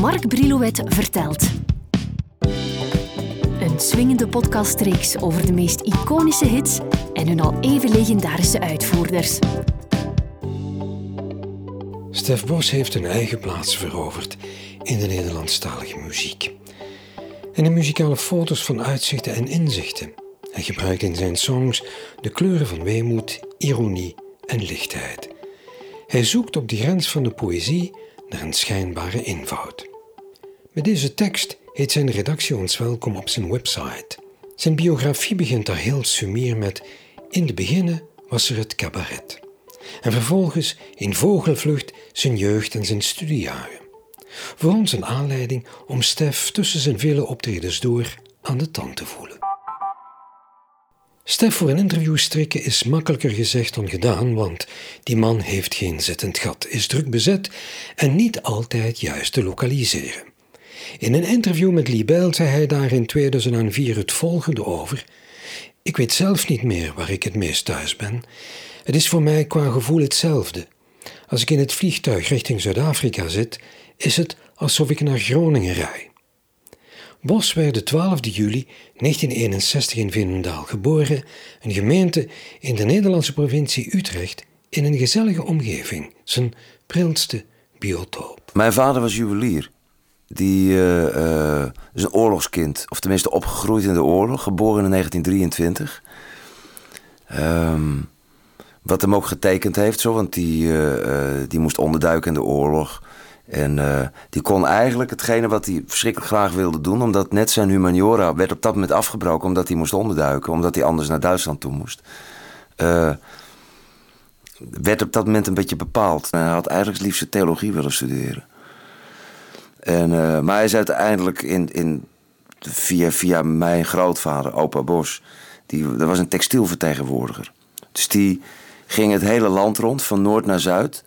Mark Brilouet vertelt. Een swingende podcastreeks over de meest iconische hits en hun al even legendarische uitvoerders. Stef Bos heeft een eigen plaats veroverd in de Nederlandstalige muziek. En de muzikale foto's van uitzichten en inzichten. Hij gebruikt in zijn songs de kleuren van weemoed, ironie en lichtheid. Hij zoekt op de grens van de poëzie naar een schijnbare eenvoud. Met deze tekst heet zijn redactie ons welkom op zijn website. Zijn biografie begint daar heel sumier met In de beginnen was er het cabaret. En vervolgens in vogelvlucht zijn jeugd en zijn studiejaren. Voor ons een aanleiding om Stef tussen zijn vele optredens door aan de tand te voelen. Stef voor een interview strikken is makkelijker gezegd dan gedaan, want die man heeft geen zittend gat, is druk bezet en niet altijd juist te lokaliseren. In een interview met Libel zei hij daar in 2004 het volgende over. Ik weet zelf niet meer waar ik het meest thuis ben. Het is voor mij qua gevoel hetzelfde. Als ik in het vliegtuig richting Zuid-Afrika zit, is het alsof ik naar Groningen rij. Bos werd de 12 juli 1961 in Veenendaal geboren, een gemeente in de Nederlandse provincie Utrecht, in een gezellige omgeving, zijn prilste biotoop. Mijn vader was juwelier. Die uh, is een oorlogskind, of tenminste opgegroeid in de oorlog, geboren in 1923. Ehm, wat hem ook getekend heeft, zo, want die, uh, die moest onderduiken in de oorlog. En die kon eigenlijk hetgene wat hij verschrikkelijk graag wilde doen, omdat net zijn humaniora werd op dat moment afgebroken omdat hij moest onderduiken, omdat hij anders naar Duitsland toe moest. Werd op dat moment een beetje bepaald. Hij had eigenlijk het liefst theologie willen studeren. En, uh, maar hij is uiteindelijk in, in, via, via mijn grootvader, opa Bos, die, dat was een textielvertegenwoordiger. Dus die ging het hele land rond, van noord naar zuid.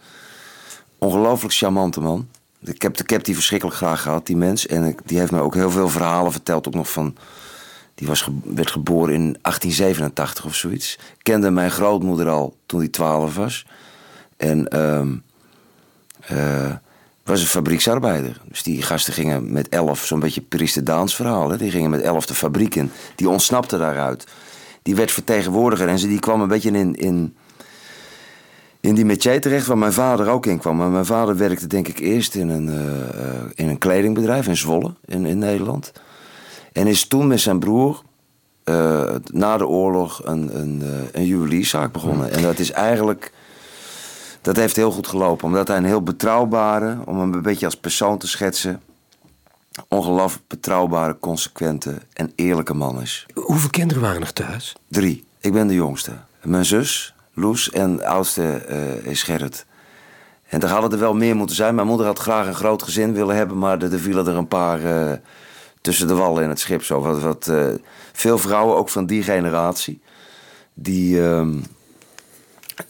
Ongelooflijk charmante man. Ik heb, ik heb die verschrikkelijk graag gehad, die mens. En die heeft me ook heel veel verhalen verteld. Ook nog van. Die was, werd geboren in 1887 of zoiets. Kende mijn grootmoeder al toen hij 12 was. En um, uh, was een fabrieksarbeider. Dus die gasten gingen met elf, zo'n beetje Daans verhaal. Hè? Die gingen met elf de fabriek in. Die ontsnapte daaruit. Die werd vertegenwoordiger en ze, die kwam een beetje in, in in die métier terecht waar mijn vader ook in kwam. Maar mijn vader werkte denk ik eerst in een, uh, in een kledingbedrijf in Zwolle in, in Nederland. En is toen met zijn broer uh, na de oorlog een, een, uh, een juwelierszaak begonnen. En dat is eigenlijk... Dat heeft heel goed gelopen. Omdat hij een heel betrouwbare, om hem een beetje als persoon te schetsen... ongelooflijk betrouwbare, consequente en eerlijke man is. Hoeveel kinderen waren er thuis? Drie. Ik ben de jongste. Mijn zus, Loes en de oudste uh, is Gerrit. En er hadden er wel meer moeten zijn. Mijn moeder had graag een groot gezin willen hebben, maar er, er vielen er een paar uh, tussen de wallen in het schip. Zo. Wat, wat uh, veel vrouwen, ook van die generatie, die, uh,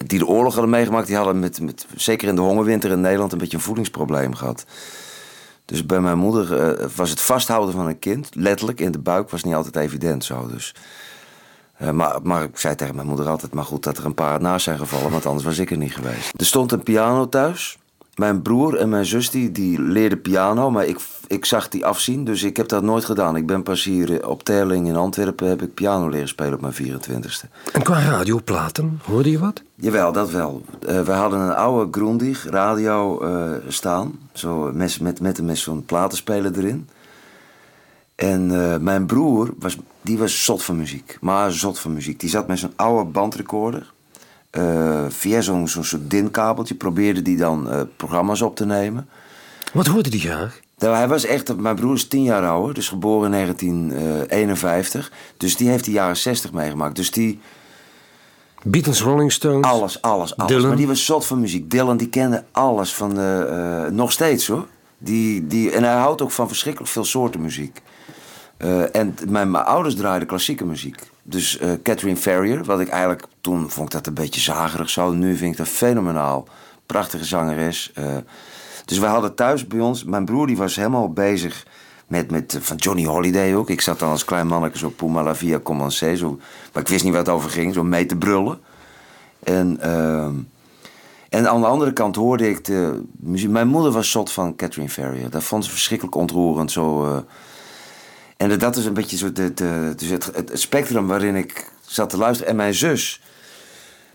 die de oorlog hadden meegemaakt, die hadden met, met, zeker in de hongerwinter in Nederland een beetje een voedingsprobleem gehad. Dus bij mijn moeder was het vasthouden van een kind, letterlijk in de buik, was niet altijd evident zo. Dus uh, maar, maar ik zei tegen mijn moeder altijd: maar goed dat er een paar naast zijn gevallen, want anders was ik er niet geweest. Er stond een piano thuis. Mijn broer en mijn zus die, die leerden piano, maar ik, ik zag die afzien, dus ik heb dat nooit gedaan. Ik ben pas hier op Terling in Antwerpen heb ik piano leren spelen op mijn 24ste. En qua radioplaten, hoorde je wat? Jawel, dat wel. Uh, we hadden een oude Grundig radio uh, staan, zo met, met, met, met zo'n platenspeler erin. En uh, mijn broer, was, die was zot van muziek. Maar zot van muziek. Die zat met zo'n oude bandrecorder. Uh, via zo'n zo soort DIN-kabeltje probeerde die dan uh, programma's op te nemen. Wat hoorde die graag? Nou, hij was echt, mijn broer is tien jaar ouder, dus geboren in 1951. Dus die heeft de jaren 60 meegemaakt. Dus die... Beatles, Rolling Stones? Alles, alles, alles. Dylan. Maar die was zot van muziek. Dylan, die kende alles van de... nog steeds hoor. Die, die, en hij houdt ook van verschrikkelijk veel soorten muziek. Uh, en mijn, mijn, ouders draaiden klassieke muziek. Dus uh, Catherine Ferrier, wat ik eigenlijk toen vond ik dat een beetje zagerig zo. Nu vind ik dat fenomenaal. Prachtige zangeres. Uh, dus wij hadden thuis bij ons, mijn broer die was helemaal bezig met, met van Johnny Holiday ook. Ik zat dan als klein manneke zo Puma la Via Commencé, zo, maar ik wist niet wat het over ging, zo mee te brullen. En, ehm, En aan de andere kant hoorde ik de muziek. Mijn moeder was zot van Catherine Ferrier. Dat vond ze verschrikkelijk ontroerend. Zo, en dat is een beetje zo de, de, dus het, spectrum waarin ik zat te luisteren. En mijn zus,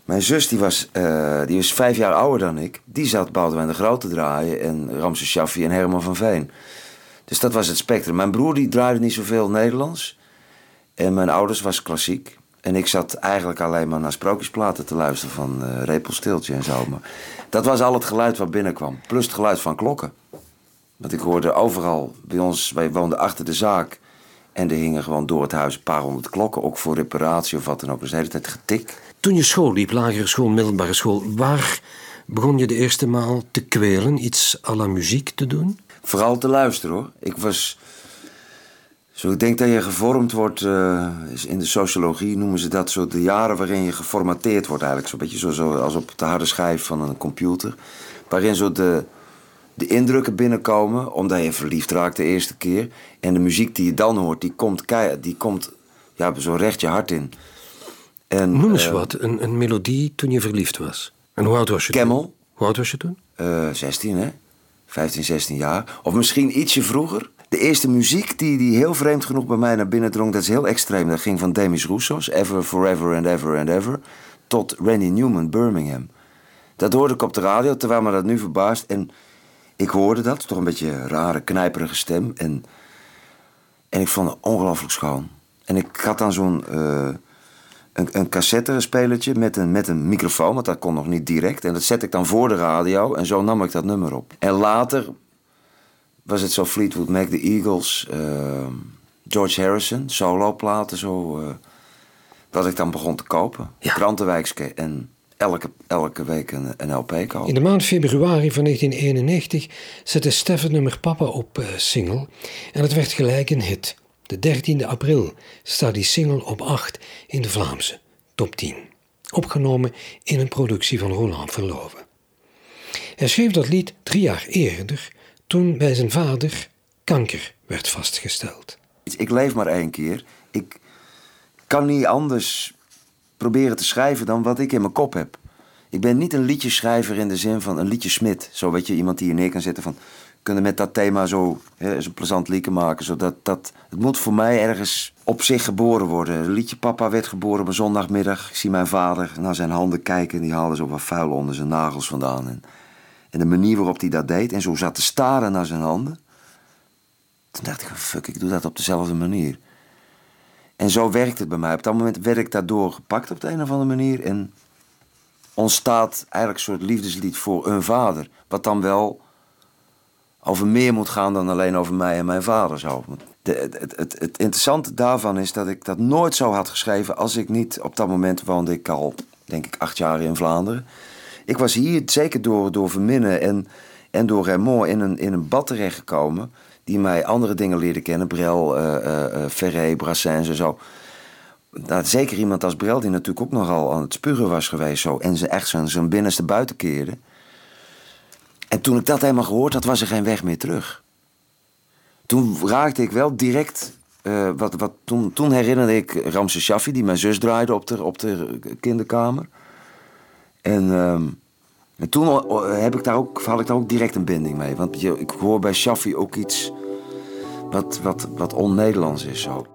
mijn zus die was, uh, die was vijf jaar ouder dan ik. Die zat Boudewijn de Grote te draaien. En Ramses Shaffi en Herman van Veen. Dus dat was het spectrum. Mijn broer die draaide niet zoveel Nederlands. En mijn ouders was klassiek. En ik zat eigenlijk alleen maar naar sprookjesplaten te luisteren van uh, Repelsteeltje en zo. Maar dat was al het geluid wat binnenkwam. Plus het geluid van klokken. Want ik hoorde overal, bij ons, wij woonden achter de zaak. En er hingen gewoon door het huis een paar honderd klokken. Ook voor reparatie of wat dan ook. Dus de hele tijd getik. Toen je school liep, lagere school, middelbare school. Waar begon je de eerste maal te kwelen? Iets à la muziek te doen? Vooral te luisteren hoor. Ik was zo, ik denk dat je gevormd wordt, uh, in de sociologie noemen ze dat zo de jaren waarin je geformateerd wordt eigenlijk. Zo'n beetje zo, zo als op de harde schijf van een computer. Waarin zo de, de indrukken binnenkomen, omdat je verliefd raakt de eerste keer. En de muziek die je dan hoort, die komt, die komt ja, zo recht je hart in. En, Noem eens uh, wat, een, een melodie toen je verliefd was. En hoe oud was je Camel. toen? Hoe oud was je toen? Uh, 16 hè, 15, 16 jaar. Of misschien ietsje vroeger de eerste muziek die, die heel vreemd genoeg bij mij naar binnen drong, dat is heel extreem. Dat ging van Demis Roussos, Ever, Forever and Ever and Ever, tot Randy Newman, Birmingham. Dat hoorde ik op de radio, terwijl me dat nu verbaast. En ik hoorde dat, toch een beetje een rare, knijperige stem. En, en ik vond het ongelooflijk schoon. En ik had dan zo'n uh, een, een cassettespelertje met een, met een microfoon, want dat kon nog niet direct. En dat zette ik dan voor de radio en zo nam ik dat nummer op. En later was het zo Fleetwood Mac, de Eagles, uh, George Harrison, soloplaten zo. Uh, dat ik dan begon te kopen. Ja. Krantenwijkske en elke, elke week een, een LP kopen. In de maand februari van 1991 zette Stefan nummer Papa op uh, single en het werd gelijk een hit. De 13e april staat die single op 8 in de Vlaamse top 10. Opgenomen in een productie van Roland Verloven. Hij schreef dat lied drie jaar eerder toen bij zijn vader kanker werd vastgesteld. Ik leef maar één keer. Ik kan niet anders proberen te schrijven dan wat ik in mijn kop heb. Ik ben niet een liedjeschrijver in de zin van een liedjesmid. Zo weet je, iemand die je neer kan zetten van... kunnen met dat thema zo hè, een plezant liedje maken. Zodat dat, het moet voor mij ergens op zich geboren worden. Liedje Papa werd geboren op een zondagmiddag. Ik zie mijn vader naar zijn handen kijken. Die haalde zo wat vuil onder zijn nagels vandaan. En en de manier waarop hij dat deed en zo zat te staren naar zijn handen. Toen dacht ik, fuck, ik doe dat op dezelfde manier. En zo werkt het bij mij. Op dat moment werd ik daardoor gepakt op de een of andere manier. En ontstaat eigenlijk een soort liefdeslied voor een vader. Wat dan wel over meer moet gaan dan alleen over mij en mijn vader. Zo. Het, het, het, interessante daarvan is dat ik dat nooit zo had geschreven als ik niet op dat moment woonde ik al, denk ik, acht jaar in Vlaanderen. Ik was hier zeker door, door Verminnen en, en door Raymond in een, in een bad terechtgekomen. Die mij andere dingen leerde kennen. Brel, uh, uh, Ferré, Brassens en zo. Nou, zeker iemand als Brel, die natuurlijk ook nogal aan het spugen was geweest. Zo, en ze echt zijn, binnenste buiten keerde. En toen ik dat helemaal gehoord had, was er geen weg meer terug. Toen raakte ik wel direct. Wat, wat, toen, toen herinnerde ik Ramse Shaffi, die mijn zus draaide op de, op de kinderkamer. En, ehm, en toen heb ik daar ook, had ik daar ook direct een binding mee. Want je, ik hoor bij Shaffi ook iets wat, wat, wat on-Nederlands is zo.